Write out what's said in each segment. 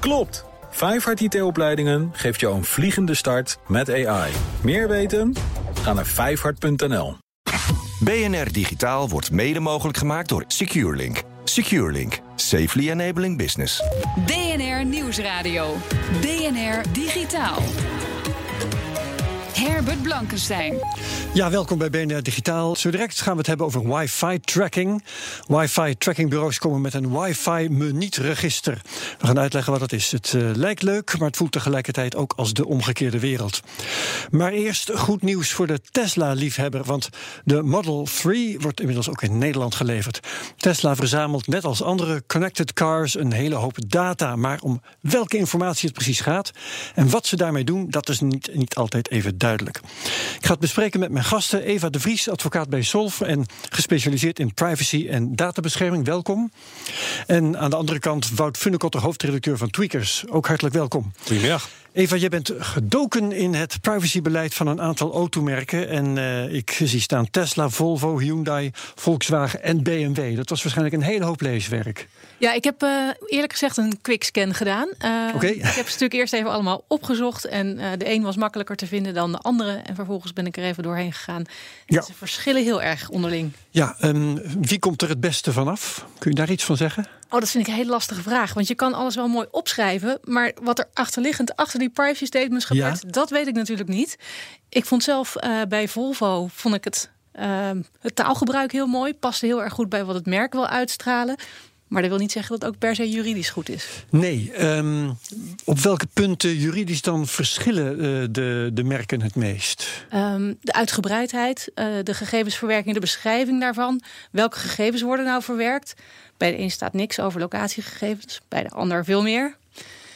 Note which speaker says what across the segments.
Speaker 1: Klopt! Vijfhart IT-opleidingen geeft jou een vliegende start met AI. Meer weten? Ga naar vijfhart.nl.
Speaker 2: BNR Digitaal wordt mede mogelijk gemaakt door SecureLink. SecureLink. Safely enabling business.
Speaker 3: BNR Nieuwsradio. BNR Digitaal. Herbert Blankenstein.
Speaker 4: Ja, welkom bij BNR Digitaal. Zo direct gaan we het hebben over wifi-tracking. Wifi-trackingbureaus komen met een wifi-me-niet-register. We gaan uitleggen wat dat is. Het uh, lijkt leuk, maar het voelt tegelijkertijd ook als de omgekeerde wereld. Maar eerst goed nieuws voor de Tesla-liefhebber, want de Model 3 wordt inmiddels ook in Nederland geleverd. Tesla verzamelt net als andere connected cars een hele hoop data, maar om welke informatie het precies gaat en wat ze daarmee doen, dat is niet, niet altijd even duidelijk duidelijk. Ik ga het bespreken met mijn gasten. Eva de Vries, advocaat bij Solv en gespecialiseerd in privacy en databescherming. Welkom. En aan de andere kant Wout Funnekotter, hoofdredacteur van Tweakers. Ook hartelijk welkom.
Speaker 5: Goedemiddag.
Speaker 4: Eva, jij bent gedoken in het privacybeleid van een aantal automerken. En uh, ik zie staan Tesla, Volvo, Hyundai, Volkswagen en BMW. Dat was waarschijnlijk een hele hoop leeswerk.
Speaker 6: Ja, ik heb uh, eerlijk gezegd een quickscan gedaan. Uh, okay. Ik heb ze natuurlijk eerst even allemaal opgezocht. En de een was makkelijker te vinden dan de andere. En vervolgens ben ik er even doorheen gegaan. Ja. Ze verschillen heel erg onderling.
Speaker 4: Ja, um, wie komt er het beste vanaf? Kun je daar iets van zeggen?
Speaker 6: Oh, dat vind ik een hele lastige vraag. Want je kan alles wel mooi opschrijven. Maar wat er achterliggend achter die privacy statements gebeurt, ja. dat weet ik natuurlijk niet. Ik vond zelf uh, bij Volvo vond ik het, uh, het taalgebruik heel mooi. Paste heel erg goed bij wat het merk wil uitstralen. Maar dat wil niet zeggen dat het ook per se juridisch goed is.
Speaker 4: Nee. Um, op welke punten juridisch dan verschillen uh, de, de merken het meest?
Speaker 6: Um, de uitgebreidheid, uh, de gegevensverwerking, de beschrijving daarvan. Welke gegevens worden nou verwerkt? Bij de een staat niks over locatiegegevens, bij de ander veel meer.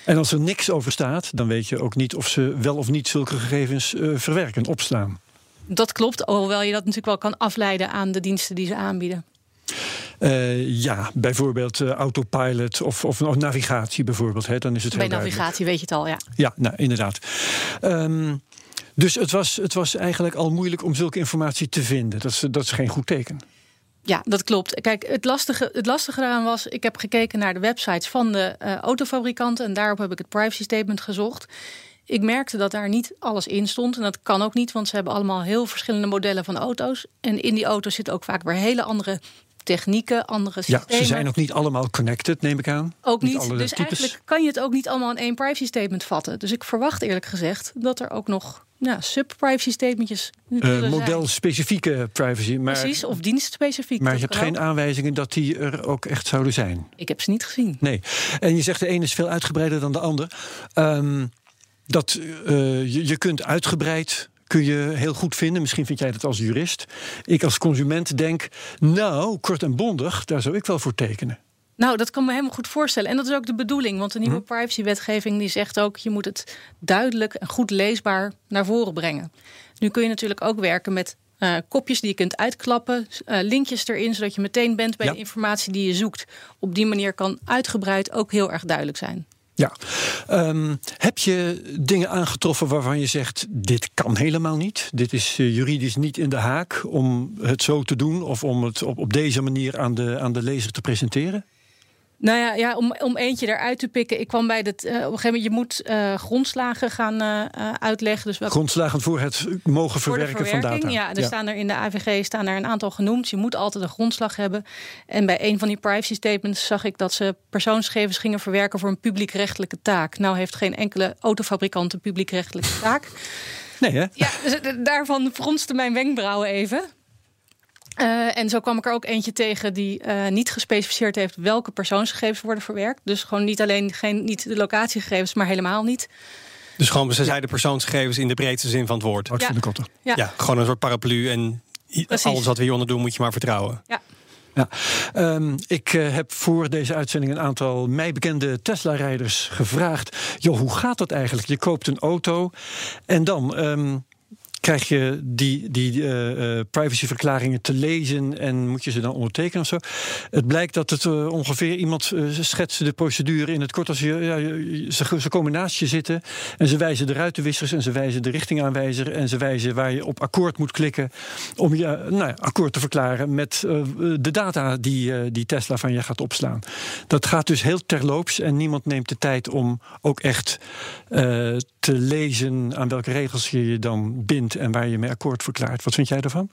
Speaker 4: En als er niks over staat, dan weet je ook niet of ze wel of niet zulke gegevens uh, verwerken, opslaan.
Speaker 6: Dat klopt, hoewel je dat natuurlijk wel kan afleiden aan de diensten die ze aanbieden.
Speaker 4: Uh, ja, bijvoorbeeld uh, autopilot of, of, of, navigatie bijvoorbeeld. Hè, dan is het
Speaker 6: Bij navigatie weet je het al, ja.
Speaker 4: Ja, nou, inderdaad. Um, dus het was, het was eigenlijk al moeilijk om zulke informatie te vinden. Dat is, dat is geen goed teken.
Speaker 6: Ja, dat klopt. Kijk, het lastige, het lastige eraan was, ik heb gekeken naar de websites van de uh, autofabrikanten en daarop heb ik het privacy statement gezocht. Ik merkte dat daar niet alles in stond. En dat kan ook niet, want ze hebben allemaal heel verschillende modellen van auto's. En in die auto's zitten ook vaak weer hele andere technieken, andere systemen.
Speaker 4: Ja, ze zijn ook niet allemaal connected, neem ik aan.
Speaker 6: Ook niet. niet dus types. eigenlijk kan je het ook niet allemaal in één privacy statement vatten. Dus ik verwacht eerlijk gezegd dat er ook nog ja, sub-privacy statementjes.
Speaker 4: Uh, Model-specifieke privacy. Maar,
Speaker 6: Precies, of dienstspecifiek.
Speaker 4: Maar je hebt geen aanwijzingen dat die er ook echt zouden zijn.
Speaker 6: Ik heb ze niet gezien.
Speaker 4: Nee. En je zegt de ene is veel uitgebreider dan de ander. Um, dat uh, je, je kunt uitgebreid kun je heel goed vinden. Misschien vind jij dat als jurist. Ik als consument denk, nou, kort en bondig, daar zou ik wel voor tekenen.
Speaker 6: Nou, dat kan me helemaal goed voorstellen. En dat is ook de bedoeling. Want de nieuwe hm. privacywetgeving die zegt ook... je moet het duidelijk en goed leesbaar naar voren brengen. Nu kun je natuurlijk ook werken met uh, kopjes die je kunt uitklappen, uh, linkjes erin, zodat je meteen bent bij ja. de informatie die je zoekt. Op die manier kan uitgebreid ook heel erg duidelijk zijn.
Speaker 4: Ja. Um, heb je dingen aangetroffen waarvan je zegt: dit kan helemaal niet? Dit is uh, juridisch niet in de haak om het zo te doen of om het op, op deze manier aan de, aan de lezer te presenteren?
Speaker 6: Nou ja, ja om, om eentje eruit te pikken. Ik kwam bij het. Uh, op een gegeven moment, je moet uh, grondslagen gaan uh, uitleggen. Dus
Speaker 4: welke, grondslagen voor het mogen verwerken van data.
Speaker 6: Ja, er ja. staan er in de AVG staan er een aantal genoemd. Je moet altijd een grondslag hebben. En bij een van die privacy statements zag ik dat ze persoonsgegevens gingen verwerken voor een publiekrechtelijke taak. Nou heeft geen enkele autofabrikant een publiekrechtelijke taak.
Speaker 4: Nee, hè?
Speaker 6: Ja, dus daarvan fronste mijn wenkbrauwen even. Uh, en zo kwam ik er ook eentje tegen die uh, niet gespecificeerd heeft welke persoonsgegevens worden verwerkt. Dus gewoon niet alleen geen, niet de locatiegegevens, maar helemaal niet.
Speaker 5: Dus gewoon, ze zeiden persoonsgegevens in de breedste zin van het woord.
Speaker 4: Ja.
Speaker 5: Ja. ja, gewoon een soort paraplu en Precies. alles wat we hieronder doen moet je maar vertrouwen.
Speaker 6: Ja.
Speaker 4: Ja, um, ik uh, heb voor deze uitzending een aantal mij bekende Tesla-rijders gevraagd. Joh, hoe gaat dat eigenlijk? Je koopt een auto en dan. Um, krijg je die, die uh, privacyverklaringen te lezen en moet je ze dan ondertekenen of zo. Het blijkt dat het ongeveer iemand schetst de procedure in het kort als je, ze komen naast je zitten en ze wijzen de ruitenwissers en ze wijzen de richtingaanwijzer en ze wijzen waar je op akkoord moet klikken om je nou ja, akkoord te verklaren met de data die, die Tesla van je gaat opslaan. Dat gaat dus heel terloops en niemand neemt de tijd om ook echt te lezen aan welke regels je je dan bindt en waar je mee akkoord verklaart. Wat vind jij daarvan?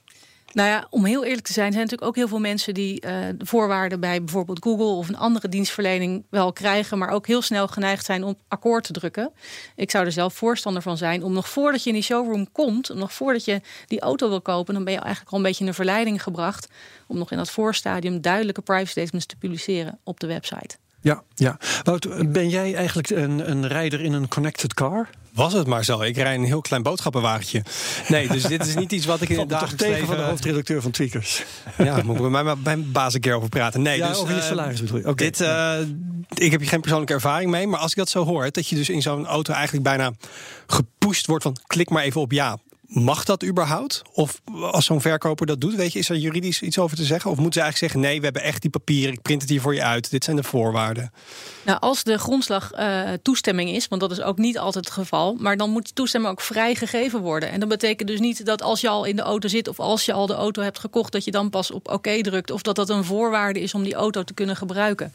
Speaker 6: Nou ja, om heel eerlijk te zijn, zijn natuurlijk ook heel veel mensen die uh, de voorwaarden bij bijvoorbeeld Google of een andere dienstverlening wel krijgen, maar ook heel snel geneigd zijn om akkoord te drukken. Ik zou er zelf voorstander van zijn om nog voordat je in die showroom komt, nog voordat je die auto wil kopen, dan ben je eigenlijk al een beetje in een verleiding gebracht om nog in dat voorstadium duidelijke privacy statements te publiceren op de website.
Speaker 4: Ja, ja. Wout, ben jij eigenlijk een, een rijder in een connected car?
Speaker 5: Was het maar zo. Ik rij een heel klein boodschappenwagentje. Nee, dus dit is niet iets wat ik in het dagelijks
Speaker 4: tegen van de hoofdredacteur van Tweakers.
Speaker 5: Ja, moet ik bij mijn, mijn baas een keer over praten. Nee,
Speaker 4: ja,
Speaker 5: dus,
Speaker 4: over je eh, salaris bedoel je.
Speaker 5: Okay. Dit, uh, ik heb hier geen persoonlijke ervaring mee. Maar als ik dat zo hoor, dat je dus in zo'n auto eigenlijk bijna gepusht wordt van klik maar even op ja. Mag dat überhaupt? Of als zo'n verkoper dat doet, weet je, is er juridisch iets over te zeggen? Of moeten ze eigenlijk zeggen: nee, we hebben echt die papieren, ik print het hier voor je uit, dit zijn de voorwaarden?
Speaker 6: Nou, als de grondslag uh, toestemming is, want dat is ook niet altijd het geval, maar dan moet die toestemming ook vrij gegeven worden. En dat betekent dus niet dat als je al in de auto zit of als je al de auto hebt gekocht, dat je dan pas op oké drukt of dat dat een voorwaarde is om die auto te kunnen gebruiken.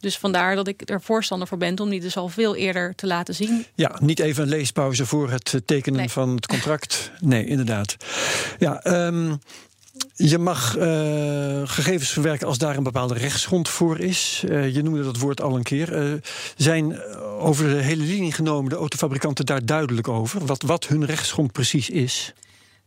Speaker 6: Dus vandaar dat ik er voorstander voor ben om die dus al veel eerder te laten zien.
Speaker 4: Ja, niet even een leespauze voor het tekenen van het contract. Nee, inderdaad. Ja, um, je mag uh, gegevens verwerken als daar een bepaalde rechtsgrond voor is. Uh, je noemde dat woord al een keer. Uh, zijn over de hele linie genomen de autofabrikanten daar duidelijk over? Wat, wat hun rechtsgrond precies is?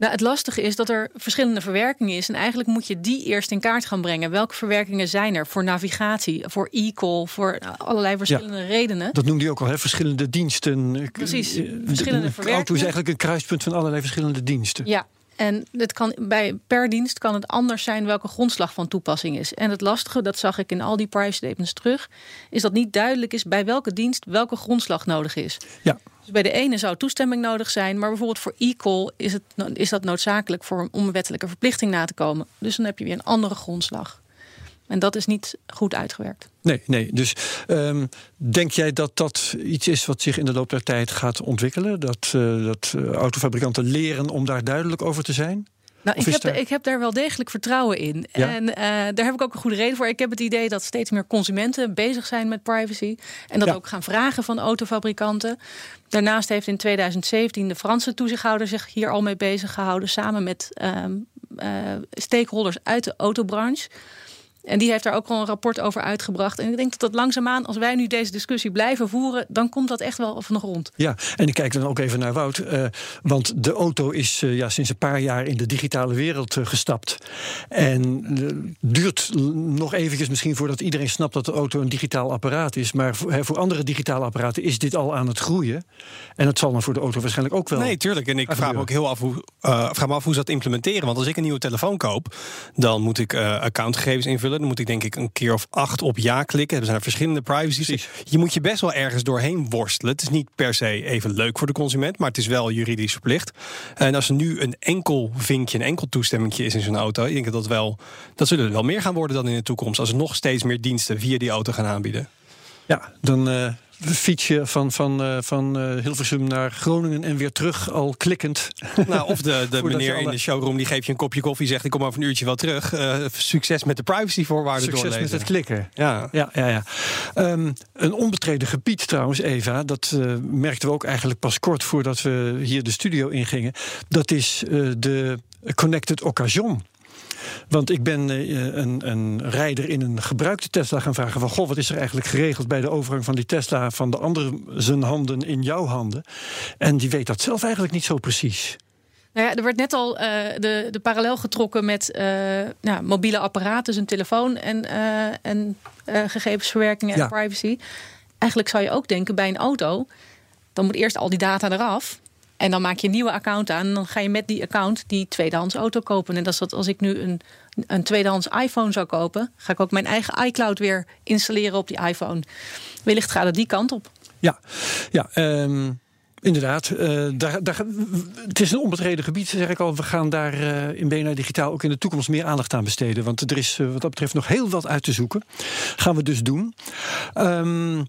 Speaker 6: Nou, het lastige is dat er verschillende verwerkingen is. En eigenlijk moet je die eerst in kaart gaan brengen. Welke verwerkingen zijn er voor navigatie, voor e-call, voor allerlei verschillende redenen?
Speaker 4: Dat noemde je ook al, hè? verschillende diensten.
Speaker 6: Precies, verschillende verwerkingen. De
Speaker 4: auto is eigenlijk een kruispunt van allerlei verschillende diensten.
Speaker 6: Ja, en het kan bij, per dienst kan het anders zijn welke grondslag van toepassing is. En het lastige, dat zag ik in al die privacy statements terug, is dat niet duidelijk is bij welke dienst welke grondslag nodig is.
Speaker 4: Ja.
Speaker 6: Dus bij de ene zou toestemming nodig zijn, maar bijvoorbeeld voor e-call is, het, is dat noodzakelijk voor, om een wettelijke verplichting na te komen. Dus dan heb je weer een andere grondslag. En dat is niet goed uitgewerkt.
Speaker 4: Nee, nee. Dus um, denk jij dat dat iets is wat zich in de loop der tijd gaat ontwikkelen? Dat, uh, dat uh, autofabrikanten leren om daar duidelijk over te zijn?
Speaker 6: Nou, ik heb, daar... ik heb daar wel degelijk vertrouwen in. Ja? En uh, daar heb ik ook een goede reden voor. Ik heb het idee dat steeds meer consumenten bezig zijn met privacy. En dat ja. ook gaan vragen van autofabrikanten. Daarnaast heeft in 2017 de Franse toezichthouder zich hier al mee bezig gehouden. Samen met um, stakeholders uit de autobranche. En die heeft daar ook al een rapport over uitgebracht. En ik denk dat dat langzaamaan, als wij nu deze discussie blijven voeren, dan komt dat echt wel van de grond.
Speaker 4: Ja, en ik kijk dan ook even naar Wout. Uh, want de auto is uh, ja, sinds een paar jaar in de digitale wereld uh, gestapt. En duurt nog eventjes misschien voordat iedereen snapt dat de auto een digitaal apparaat is. Maar voor, voor, andere digitale apparaten is dit al aan het groeien. En het zal dan voor de auto waarschijnlijk ook wel.
Speaker 5: Nee, tuurlijk. En ik vraag me ook heel af hoe, vraag me af hoe ze dat implementeren. Want als ik een nieuwe telefoon koop, dan moet ik accountgegevens invullen. Dan moet ik denk ik een keer of acht op ja klikken. Er zijn verschillende privacy's. Je moet je best wel ergens doorheen worstelen. Het is niet per se even leuk voor de consument, maar het is wel juridisch verplicht. En als er nu een enkel vinkje, een enkel toestemming is in zo'n auto, ik denk dat dat wel, dat zullen er wel meer gaan worden dan in de toekomst. Als er nog steeds meer diensten via die auto gaan aanbieden.
Speaker 4: Ja, dan uh, fietsje van, van, uh, van uh, Hilversum naar Groningen en weer terug, al klikkend.
Speaker 5: Nou, of de, de meneer in de showroom die geeft je een kopje koffie, zegt ik kom over een uurtje wel terug. Uh, succes met de privacyvoorwaarden
Speaker 4: succes
Speaker 5: doorlezen.
Speaker 4: met het klikken.
Speaker 5: Ja,
Speaker 4: ja, ja. ja. Um, een onbetreden gebied trouwens, Eva, dat merkten we ook eigenlijk pas kort voordat we hier de studio ingingen. Dat is de Connected Occasion. Want ik ben uh, een, een rijder in een gebruikte Tesla gaan vragen van... goh, wat is er eigenlijk geregeld bij de overgang van die Tesla... van de andere zijn handen in jouw handen? En die weet dat zelf eigenlijk niet zo precies.
Speaker 6: Nou ja, er werd net al uh, de, de parallel getrokken met uh, nou, mobiele apparaten, een telefoon en, uh, en gegevensverwerking en ja. privacy. Eigenlijk zou je ook denken bij een auto, dan moet eerst al die data eraf. En dan maak je een nieuwe account aan. En dan ga je met die account die tweedehands auto kopen. En dat is dat als ik nu een, een tweedehands iPhone zou kopen, ga ik ook mijn eigen iCloud weer installeren op die iPhone. Wellicht gaat het die kant op.
Speaker 4: Ja, ja um, Inderdaad, uh, daar, daar, het is een onbetreden gebied, zeg ik al. We gaan daar uh, in BNR Digitaal ook in de toekomst meer aandacht aan besteden. Want er is uh, wat dat betreft nog heel wat uit te zoeken. Gaan we dus doen. Um,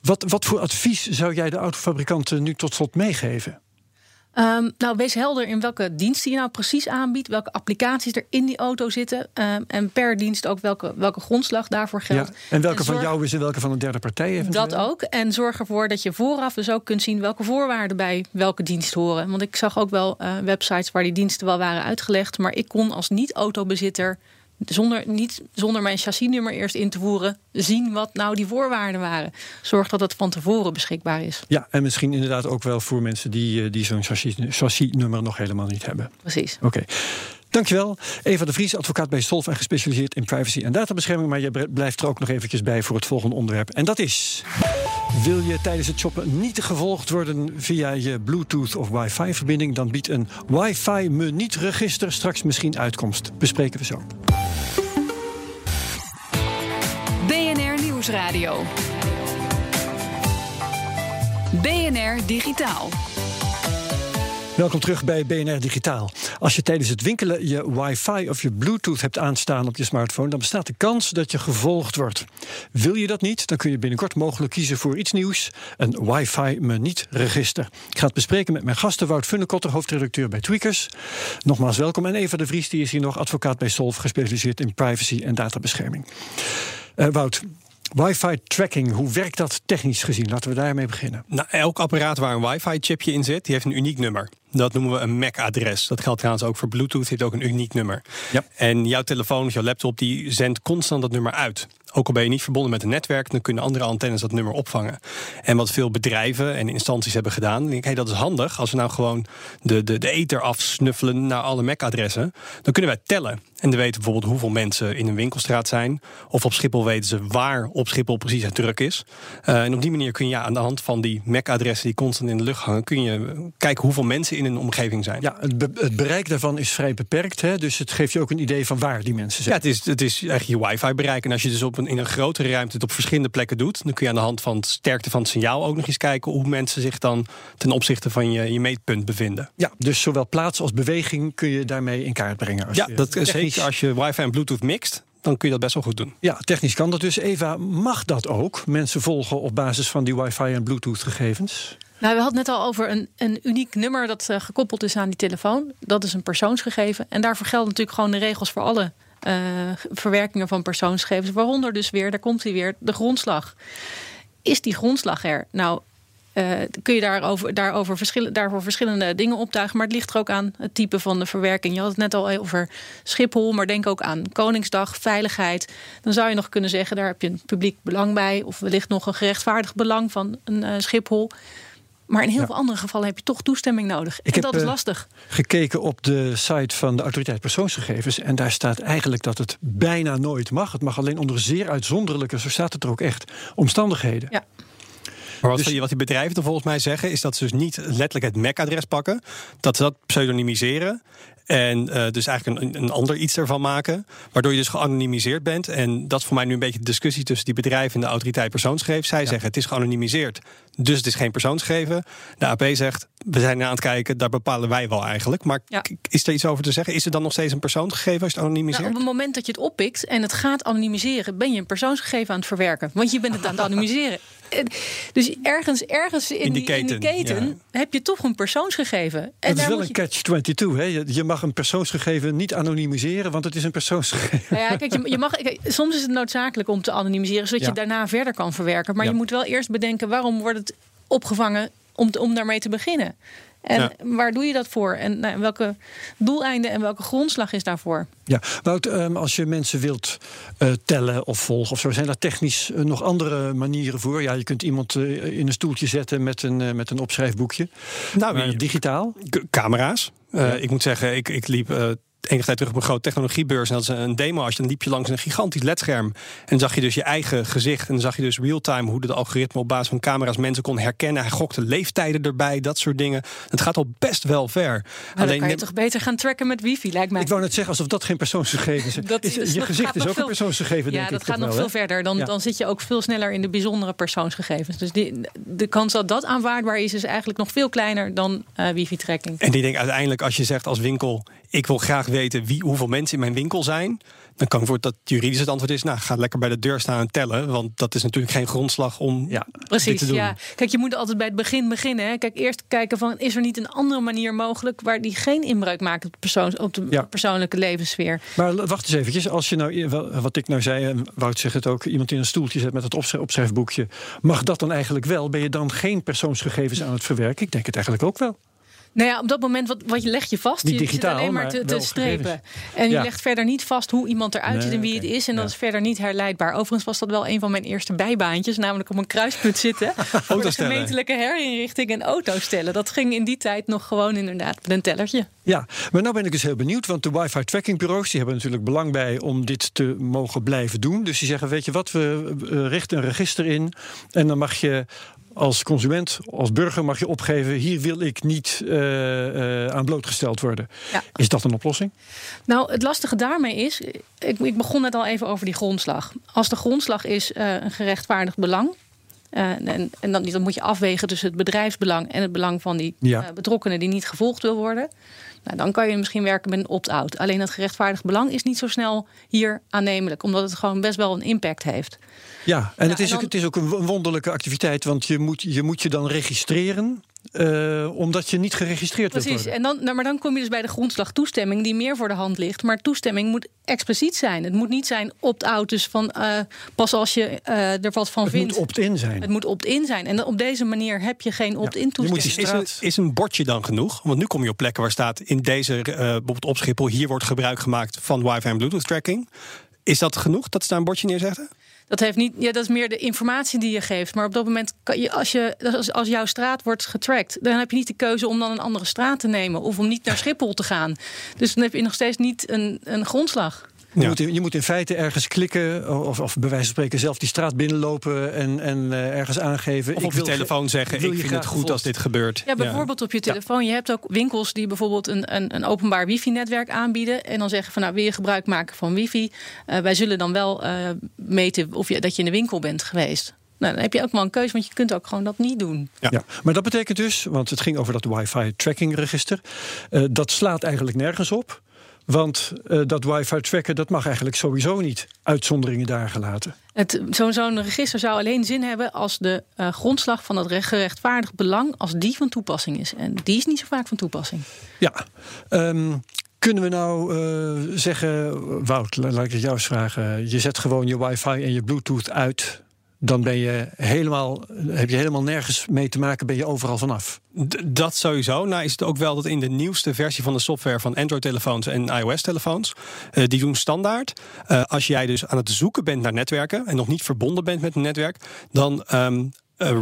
Speaker 4: wat, wat voor advies zou jij de autofabrikanten nu tot slot meegeven?
Speaker 6: Um, nou, wees helder in welke diensten je nou precies aanbiedt, welke applicaties er in die auto zitten um, en per dienst ook welke, welke grondslag daarvoor geldt. Ja,
Speaker 4: en welke van jou is en welke van een derde partij eventueel?
Speaker 6: Dat ook. En zorg ervoor dat je vooraf dus ook kunt zien welke voorwaarden bij welke dienst horen. Want ik zag ook wel uh, websites waar die diensten wel waren uitgelegd, maar ik kon als niet-autobezitter zonder, niet, zonder mijn chassisnummer eerst in te voeren, zien wat nou die voorwaarden waren. Zorg dat het van tevoren beschikbaar is.
Speaker 4: Ja, en misschien inderdaad ook wel voor mensen die, eh, die zo'n chassis, chassisnummer nog helemaal niet hebben.
Speaker 6: Precies.
Speaker 4: Oké. Okay. Dankjewel. Eva de Vries, advocaat bij Solf en gespecialiseerd in privacy en databescherming. Maar je blijft er ook nog eventjes bij voor het volgende onderwerp. En dat is... Wil je tijdens het shoppen niet gevolgd worden via je Bluetooth of wifi-verbinding... dan biedt een wifi-me-niet-register straks misschien uitkomst. Bespreken we zo.
Speaker 3: BNR Digitaal.
Speaker 4: Welkom terug bij BNR Digitaal. Als je tijdens het winkelen je wifi of je bluetooth hebt aanstaan op je smartphone, dan bestaat de kans dat je gevolgd wordt. Wil je dat niet, dan kun je binnenkort mogelijk kiezen voor iets nieuws, een wifi me niet register. Ik ga het bespreken met mijn gasten Wout Funnekotter, hoofdredacteur bij Tweakers. Nogmaals welkom en Eva de Vries, die is hier nog advocaat bij Solv, gespecialiseerd in privacy en databescherming. Uh, Wout, Wifi tracking, hoe werkt dat technisch gezien? Laten we daarmee beginnen.
Speaker 5: Nou, elk apparaat waar een wifi-chipje in zit, die heeft een uniek nummer. Dat noemen we een MAC-adres. Dat geldt trouwens ook voor Bluetooth, heeft ook een uniek nummer. Ja. En jouw telefoon of jouw laptop, die zendt constant dat nummer uit. Ook al ben je niet verbonden met een netwerk, dan kunnen andere antennes dat nummer opvangen. En wat veel bedrijven en instanties hebben gedaan, denk ik, hey, dat is handig. Als we nou gewoon de, de, de ether afsnuffelen naar alle MAC-adressen, dan kunnen wij tellen. En dan weten bijvoorbeeld hoeveel mensen in een winkelstraat zijn. Of op Schiphol weten ze waar op Schiphol precies het druk is. Uh, en op die manier kun je ja, aan de hand van die MAC-adressen die constant in de lucht hangen, kun je kijken hoeveel mensen in een omgeving zijn.
Speaker 4: Ja, het, het bereik daarvan is vrij beperkt. Hè? Dus het geeft je ook een idee van waar die mensen zijn.
Speaker 5: Ja, het is, het is eigenlijk je wifi-bereik. En als je dus op een, in een grotere ruimte het op verschillende plekken doet, dan kun je aan de hand van de sterkte van het signaal ook nog eens kijken hoe mensen zich dan ten opzichte van je, je meetpunt bevinden.
Speaker 4: Ja, dus zowel plaats als beweging kun je daarmee in kaart brengen.
Speaker 5: Als ja, je, dat, zeker als je wifi en bluetooth mixt dan kun je dat best wel goed doen.
Speaker 4: Ja, technisch kan dat dus. Eva, mag dat ook? Mensen volgen op basis van die wifi en bluetooth gegevens?
Speaker 6: Nou, we hadden net al over een, een uniek nummer dat uh, gekoppeld is aan die telefoon. Dat is een persoonsgegeven. En daarvoor gelden natuurlijk gewoon de regels voor alle uh, verwerkingen van persoonsgegevens. Waaronder dus weer, daar komt hij weer, de grondslag. Is die grondslag er? Nou, uh, kun je daarover, daarover verschillen, daarvoor verschillende dingen optuigen. Maar het ligt er ook aan het type van de verwerking. Je had het net al over Schiphol, maar denk ook aan Koningsdag, veiligheid. Dan zou je nog kunnen zeggen, daar heb je een publiek belang bij. Of wellicht nog een gerechtvaardigd belang van een uh, Schiphol. Maar in heel veel andere gevallen heb je toch toestemming nodig.
Speaker 4: Ik
Speaker 6: en dat
Speaker 4: heb,
Speaker 6: is lastig.
Speaker 4: gekeken op de site van de autoriteit persoonsgegevens. En daar staat eigenlijk dat het bijna nooit mag. Het mag alleen onder zeer uitzonderlijke, zo staat het er ook echt, omstandigheden.
Speaker 6: Ja.
Speaker 5: Maar wat, dus, wat die bedrijven er volgens mij zeggen, is dat ze dus niet letterlijk het MAC-adres pakken. Dat ze dat pseudonymiseren. En uh, dus eigenlijk een, een ander iets ervan maken. Waardoor je dus geanonimiseerd bent. En dat is voor mij nu een beetje de discussie tussen die bedrijven en de autoriteit persoonsgegevens. Zij zeggen het is geanonimiseerd. Dus het is geen persoonsgegeven. De AP zegt we zijn aan het kijken, daar bepalen wij wel eigenlijk. Maar ja. is er iets over te zeggen? Is het dan nog steeds een persoonsgegeven als je het anonimiseert?
Speaker 6: Nou, op het moment dat je het oppikt en het gaat anonimiseren, ben je een persoonsgegeven aan het verwerken. Want je bent het aan het anonimiseren. Dus ergens, ergens in, in die, keten, in die keten heb je toch een persoonsgegeven. En
Speaker 4: het is wel een catch-22. Hè? Je mag een persoonsgegeven niet anonimiseren, want het is een persoonsgegeven.
Speaker 6: Nou ja, kijk, je, je mag, kijk, soms is het noodzakelijk om te anonimiseren, zodat je daarna verder kan verwerken. Maar je moet wel eerst bedenken waarom wordt het opgevangen om, om daarmee te beginnen. En waar doe je dat voor? En nou, welke doeleinden en welke grondslag is daarvoor?
Speaker 4: Ja, Wout, um, als je mensen wilt uh, tellen of volgen of zo, zijn daar technisch uh, nog andere manieren voor? Ja, je kunt iemand uh, in een stoeltje zetten met een, met een opschrijfboekje. Nou, digitaal?
Speaker 5: Camera's. Ja. Ik moet zeggen, ik, ik liep enige tijd terug op een grote technologiebeurs. En dat is een demo. Als je dan liep je langs een gigantisch ledscherm. En dan zag je dus je eigen gezicht. En dan zag je dus real-time hoe de algoritme op basis van camera's mensen kon herkennen. Hij gokte leeftijden erbij, dat soort dingen. Het gaat al best wel ver.
Speaker 6: Maar dan kan je toch beter gaan tracken met wifi, lijkt mij.
Speaker 4: Ik wou net zeggen, alsof dat geen persoonsgegevens is.
Speaker 6: Dat
Speaker 4: Is-
Speaker 6: is-
Speaker 4: je gezicht is ook een persoonsgegeven,
Speaker 6: ja,
Speaker 4: denk
Speaker 6: dat
Speaker 4: ik.
Speaker 6: gaat nog
Speaker 4: wel,
Speaker 6: veel verder. Dan,
Speaker 4: Ja.
Speaker 6: dan zit je ook veel sneller in de bijzondere persoonsgegevens. Dus die, de kans dat dat aanvaardbaar is, is eigenlijk nog veel kleiner dan eh, wifi-tracking.
Speaker 5: En die denk uiteindelijk, als je zegt als winkel: ik wil graag weten wie, hoeveel mensen in mijn winkel zijn. Dan kan ik voor dat juridisch het antwoord is: nou, ga lekker bij de deur staan en tellen. Want dat is natuurlijk geen grondslag om
Speaker 4: Ja.
Speaker 5: dit
Speaker 6: Precies,
Speaker 5: te doen.
Speaker 6: ja. Kijk, je moet altijd bij het begin beginnen. Hè. Kijk, eerst kijken van, is er niet een andere manier mogelijk... waar die geen inbreuk maakt op op de
Speaker 4: Ja.
Speaker 6: persoonlijke levenssfeer.
Speaker 4: Maar wacht eens eventjes. Als je nou, wel- wat ik nou zei, en Wout zegt het ook... iemand in een stoeltje zet met het opschrijf- opschrijfboekje... mag dat dan eigenlijk wel? Ben je dan geen persoonsgegevens aan het verwerken? Ik denk het eigenlijk ook wel.
Speaker 6: Nou ja, op dat moment wat, wat je leg je vast.
Speaker 4: Niet
Speaker 6: je
Speaker 4: digitaal,
Speaker 6: zit alleen maar te, strepen. En je
Speaker 4: Ja.
Speaker 6: legt verder niet vast hoe iemand eruit ziet en wie het is. En dat
Speaker 4: Ja.
Speaker 6: is verder niet herleidbaar. Overigens was dat wel een van mijn eerste bijbaantjes. Namelijk op een kruispunt zitten. voor de gemeentelijke herinrichting en auto stellen. Dat ging in die tijd nog gewoon inderdaad met een tellertje.
Speaker 4: Ja, maar nou ben ik dus heel benieuwd, want de wifi trackingbureaus die hebben natuurlijk belang bij om dit te mogen blijven doen. Dus die zeggen, weet je wat, we richten een register in en dan mag je als consument, als burger mag je opgeven, hier wil ik niet eh, eh, aan blootgesteld worden.
Speaker 6: Ja.
Speaker 4: Is dat een oplossing?
Speaker 6: Nou, het lastige daarmee is, ik, ik begon net al even over die grondslag. Als de grondslag is eh, een gerechtvaardigd belang. en en dan, dan moet je afwegen tussen het bedrijfsbelang en het belang van die
Speaker 4: Ja.
Speaker 6: betrokkenen die niet gevolgd wil worden. Nou, dan kan je misschien werken met een opt-out. Alleen het gerechtvaardigd belang is niet zo snel hier aannemelijk, omdat het gewoon best wel een impact heeft.
Speaker 4: Ja, en, het, is
Speaker 6: en
Speaker 4: ook, het is ook een wonderlijke activiteit, want je moet je, moet je dan registreren, eh, omdat je niet geregistreerd wilt
Speaker 6: Precies,
Speaker 4: worden.
Speaker 6: en dan, nou, maar dan kom je dus bij de grondslag toestemming, die meer voor de hand ligt. Maar toestemming moet expliciet zijn. Het moet niet zijn opt-out, dus van eh, pas als je eh, er wat van
Speaker 4: Het
Speaker 6: vindt.
Speaker 4: moet opt-in zijn.
Speaker 6: Het moet opt-in zijn. En op deze manier heb je geen opt-in
Speaker 4: je moet
Speaker 6: toestemming.
Speaker 5: Is een, is een bordje dan genoeg? Want nu kom je op plekken waar staat in deze, eh, bijvoorbeeld op Schiphol, hier wordt gebruik gemaakt van wifi en bluetooth tracking. Is dat genoeg dat ze daar een bordje neerzetten?
Speaker 6: Dat, heeft niet, ja, dat is meer de informatie die je geeft. Maar op dat moment, kan je, als, je, als, als jouw straat wordt getracked, dan heb je niet de keuze om dan een andere straat te nemen of om niet naar Schiphol te gaan. Dus dan heb je nog steeds niet een, een grondslag.
Speaker 4: Je,
Speaker 5: Ja.
Speaker 4: moet in, je moet in feite ergens klikken, of, of bij wijze van spreken zelf die straat binnenlopen en, en eh, ergens aangeven.
Speaker 5: Of
Speaker 4: ik
Speaker 5: op je telefoon zeggen,
Speaker 4: wil
Speaker 5: ik
Speaker 4: je
Speaker 5: vind het goed als dit gebeurt.
Speaker 6: Ja, bijvoorbeeld op je telefoon. Je hebt ook winkels die bijvoorbeeld een, een, een openbaar wifi-netwerk aanbieden. En dan zeggen van nou wil je gebruik maken van wifi. Eh, wij zullen dan wel eh, meten of je, dat je in de winkel bent geweest. Nou, dan heb je ook wel een keuze, want je kunt ook gewoon dat niet doen.
Speaker 5: Ja.
Speaker 4: Ja, maar dat betekent dus, want het ging over dat wifi tracking register, eh, dat slaat eigenlijk nergens op. Want eh, dat wifi tracken, dat mag eigenlijk sowieso niet. Uitzonderingen daar gelaten.
Speaker 6: Het- Zo'n zo'n register zou alleen zin hebben als de eh, grondslag van het recht- gerechtvaardigd belang, als die van toepassing is. En die is niet zo vaak van toepassing.
Speaker 4: Ja, ehm, kunnen we nou eh, zeggen, Wout, la- laat ik het jou eens vragen. Je zet gewoon je wifi en je bluetooth uit. Dan ben je helemaal, heb je helemaal nergens mee te maken, ben je overal vanaf.
Speaker 5: D- dat sowieso. Nou is het ook wel dat in de nieuwste versie van de software van Android-telefoons en iOS-telefoons, eh, die doen standaard. eh, als jij dus aan het zoeken bent naar netwerken en nog niet verbonden bent met een netwerk, dan eh,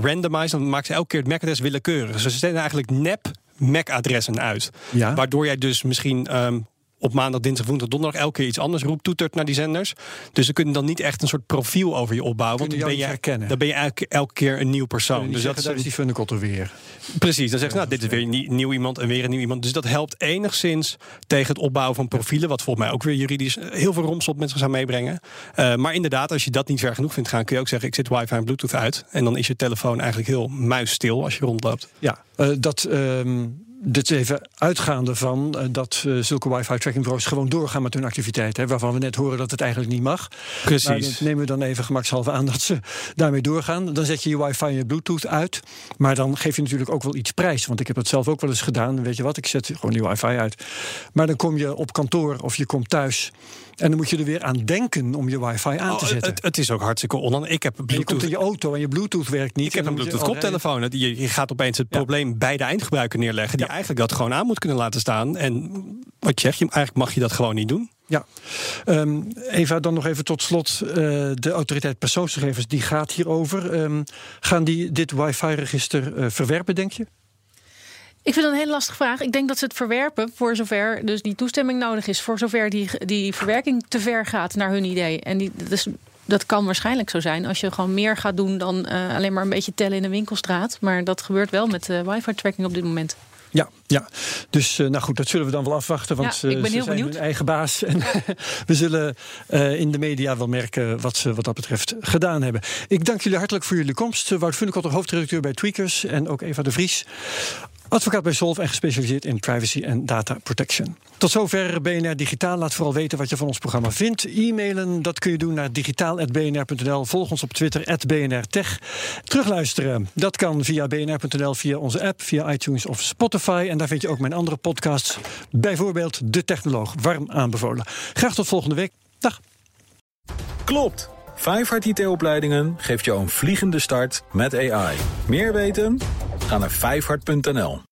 Speaker 5: randomize, dan maakt ze elke keer het MAC-adres willekeurig. Dus ze stellen eigenlijk nep MAC-adressen uit.
Speaker 4: Ja.
Speaker 5: Waardoor jij dus misschien ehm, op maandag, dinsdag, woensdag, donderdag elke keer iets anders roept, toetert naar die zenders. Dus ze kunnen dan niet echt een soort profiel over je opbouwen. Want dan ben, je,
Speaker 4: herkennen.
Speaker 5: dan ben je elke, elke keer een nieuw persoon.
Speaker 4: dus
Speaker 5: Dus dat is
Speaker 4: daar
Speaker 5: een-
Speaker 4: is die funnekotter weer.
Speaker 5: Precies, dan zeggen ze, nou, dit is weer een nieuw iemand en weer een nieuw iemand. Dus dat helpt enigszins tegen het opbouwen van profielen, wat volgens mij ook weer juridisch heel veel romslot met zich zou meebrengen. Eh, maar inderdaad, als je dat niet ver genoeg vindt gaan, kun je ook zeggen, ik zet wifi en bluetooth uit. En dan is je telefoon eigenlijk heel muisstil als je rondloopt.
Speaker 4: Ja, eh, dat. ehm dit is even uitgaande van eh, dat eh, zulke wifi-trackingbureaus gewoon doorgaan met hun activiteiten. Hè, waarvan we net horen dat het eigenlijk niet mag.
Speaker 5: Precies.
Speaker 4: Maar dat nemen we dan even gemakshalve aan dat ze daarmee doorgaan. Dan zet je je wifi en je bluetooth uit. Maar dan geef je natuurlijk ook wel iets prijs. Want ik heb het zelf ook wel eens gedaan. Weet je wat, ik zet gewoon die wifi uit. Maar dan kom je op kantoor of je komt thuis. En dan moet je er weer aan denken om je wifi aan te
Speaker 5: Oh,
Speaker 4: zetten.
Speaker 5: het, het is ook hartstikke onhandig. Ik heb
Speaker 4: En je komt
Speaker 5: bluetooth.
Speaker 4: in je auto en je bluetooth werkt niet.
Speaker 5: Ik heb
Speaker 4: En
Speaker 5: een Bluetooth
Speaker 4: al
Speaker 5: koptelefoon. Je, je gaat opeens het
Speaker 4: Ja.
Speaker 5: probleem bij de eindgebruiker neerleggen. Die
Speaker 4: Ja.
Speaker 5: eigenlijk dat gewoon aan moet kunnen laten staan. En wat je zegt, je, eigenlijk mag je dat gewoon niet doen.
Speaker 4: Ja, Ehm, Eva, dan nog even tot slot. eh, de autoriteit persoonsgegevens, die gaat hierover. Ehm, gaan die dit wifi-register eh, verwerpen, denk je?
Speaker 6: Ik vind het een hele lastige vraag. Ik denk dat ze het verwerpen voor zover dus die toestemming nodig is. Voor zover die, die verwerking te ver gaat naar hun idee. En die, dus dat kan waarschijnlijk zo zijn als je gewoon meer gaat doen dan uh, alleen maar een beetje tellen in een winkelstraat. Maar dat gebeurt wel met uh, wifi-tracking op dit moment.
Speaker 4: Ja, ja. dus uh, nou goed, dat zullen we dan wel afwachten. Want
Speaker 6: ja, ik ben
Speaker 4: ze
Speaker 6: heel
Speaker 4: zijn
Speaker 6: benieuwd.
Speaker 4: hun eigen baas. En we zullen uh, in de media wel merken wat ze wat dat betreft gedaan hebben. Ik dank jullie hartelijk voor jullie komst. Wout Funnekotter, hoofdredacteur bij Tweakers. En ook Eva de Vries, advocaat bij Solv en gespecialiseerd in privacy en data protection. Tot zover BNR Digitaal. Laat vooral weten wat je van ons programma vindt. E-mailen, dat kun je doen naar digitaal.bnr.nl. Volg ons op Twitter, @bnrtech. Terugluisteren, dat kan via bnr.nl, via onze app, via iTunes of Spotify. En daar vind je ook mijn andere podcasts. Bijvoorbeeld De Technoloog, warm aanbevolen. Graag tot volgende week. Dag.
Speaker 1: Klopt. Vijfhart IT-opleidingen geeft jou een vliegende start met AI. Meer weten? Ga naar vijfhart.nl.